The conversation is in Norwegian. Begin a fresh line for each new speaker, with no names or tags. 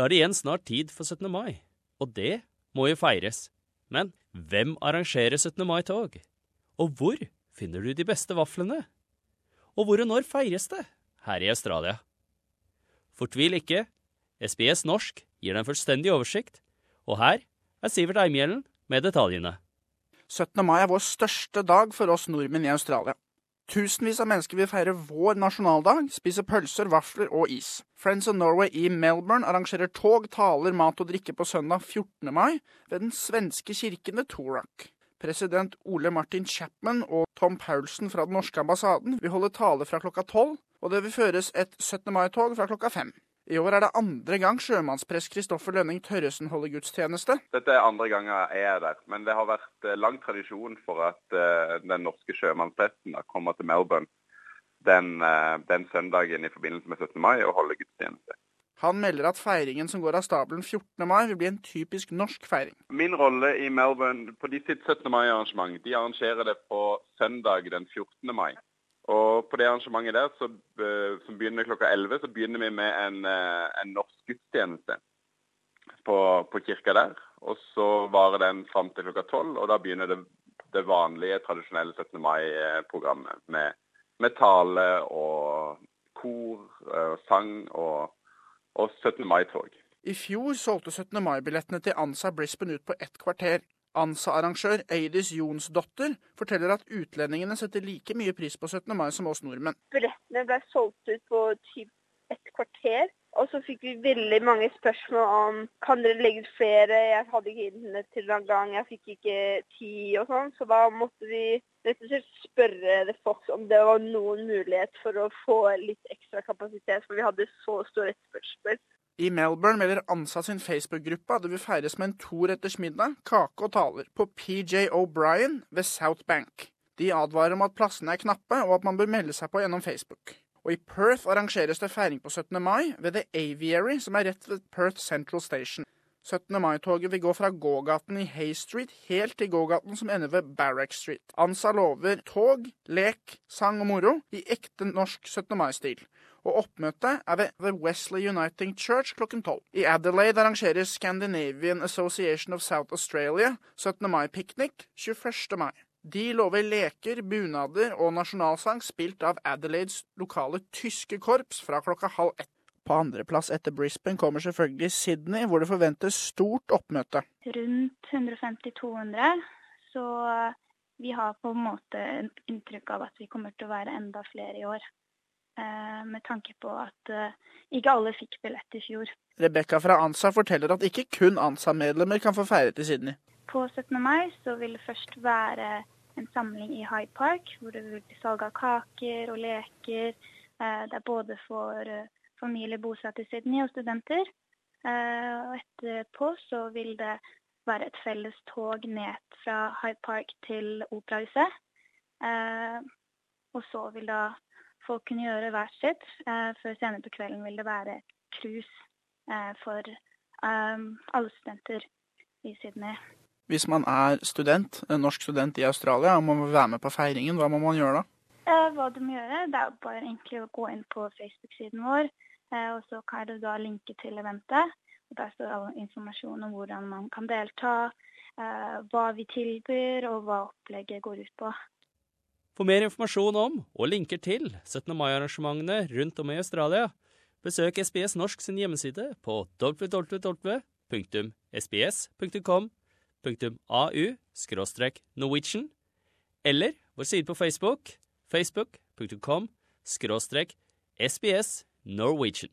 Da er det igjen snart tid for 17. mai, og det må jo feires. Men hvem arrangerer 17. mai-tog? Og hvor finner du de beste vaflene? Og hvor og når feires det her i Australia? Fortvil ikke, SBS norsk gir deg en fullstendig oversikt, og her er Sivert Eimhjellen med detaljene.
17. mai er vår største dag for oss nordmenn i Australia. Tusenvis av mennesker vil feire vår nasjonaldag, spise pølser, vafler og is. Friends of Norway i Melbourne arrangerer tog, taler, mat og drikke på søndag 14. mai ved den svenske kirken ved Torak. President Ole Martin Chapman og Tom Paulsen fra den norske ambassaden vil holde tale fra klokka tolv, og det vil føres et 17. mai-tog fra klokka fem. I år er det andre gang sjømannsprest Kristoffer Lønning Tørresen holder gudstjeneste.
Dette er andre ganger jeg er der, men det har vært eh, lang tradisjon for at uh, den norske sjømannspresten kommer til Melbourne den, uh, den, søndagen i forbindelse med 17. mai og holder gudstjeneste.
Han melder at feiringen som går av stabelen 14. mai, vil bli en typisk norsk feiring.
Min rolle i Melbourne på de sitt 17. mai-arrangement, de arrangerer det på søndag den 14. mai. Og på det arrangementet der, så, som begynner klokka 11, så begynner vi med en, eh, en norsk gudstjeneste på, på, kirka der. Og så varer den fram til klokka 12, og da begynner det, det vanlige, tradisjonelle 17. mai-programmet. Med, med, tale og kor, og eh, sang og, og 17. mai-tog.
I fjor solgte 17. mai-billettene til Ansa Brisbane ut på ett kvarter. ANSA-arrangør Eidis Jonsdotter forteller at utlendingene setter like mye pris på 17. mai som oss nordmenn.
Billettene ble solgt ut på typ et kvarter. Og så fikk vi veldig mange spørsmål om kan dere legge ut flere. Jeg hadde ikke internett til den gang, jeg fikk ikke tid og sånn. Så da måtte vi rett og slett spørre folk om det var noen mulighet for å få litt ekstra kapasitet, for vi hadde så stor etterspørsel.
I Melbourne melder Ansa sin Facebook-gruppe at det vil feires med en toretters middag, kake og taler på PJ O'Brien ved South Bank. De advarer om at plassene er knappe, og at man bør melde seg på gjennom Facebook. Og i Perth arrangeres det feiring på 17. mai ved The Aviary, som er rett ved Perth Central Station. 17. mai-toget vil gå fra gågaten i Hay Street helt til gågaten som ender ved Barrack Street. Ansa lover tog, lek, sang og moro i ekte norsk 17. mai-stil og oppmøtet er ved The Wesley Uniting Church klokken tolv. I Adelaide arrangeres Scandinavian Association of South Australia 17. mai-piknik 21. mai. De lover leker, bunader og nasjonalsang spilt av Adelaides lokale tyske korps fra klokka halv ett. På andreplass etter Brisbane kommer selvfølgelig Sydney, hvor det forventes stort oppmøte.
Rundt 150-200, så vi har på en måte inntrykk av at vi kommer til å være enda flere i år. Eh, med tanke på at eh, ikke alle fikk billett i fjor.
Rebekka fra ANSA forteller at ikke kun ANSA-medlemmer kan få feire til Sydney.
På 17. mai så vil det først være en samling i Hyde Park, hvor det vil bli salg av kaker og leker. Eh, det er både for familier bosatt i Sydney og studenter. Og etterpå så vil det være et felles tog ned fra Hyde Park til Operahuset. Og så vil da folk kunne gjøre hvert sitt. Før for senere på kvelden vil det være cruise eh, for alle studenter i Sydney.
Hvis man er student, en norsk student i Australia og må være med på feiringen, hva må man gjøre da?
Eh, hva du må gjøre, det er bare egentlig å gå inn på Facebook-siden vår. Og så kan du da linke til eventet. og Der står all informasjon om hvordan man kan delta, hva vi tilbyr og hva opplegget går ut på.
For mer informasjon om og linker til 17. mai-arrangementene rundt om i Australia, besøk SBS Norsk sin hjemmeside på www.sbs.com.au-norwegian, eller vår side på Facebook, facebook.com sbs Norwegian.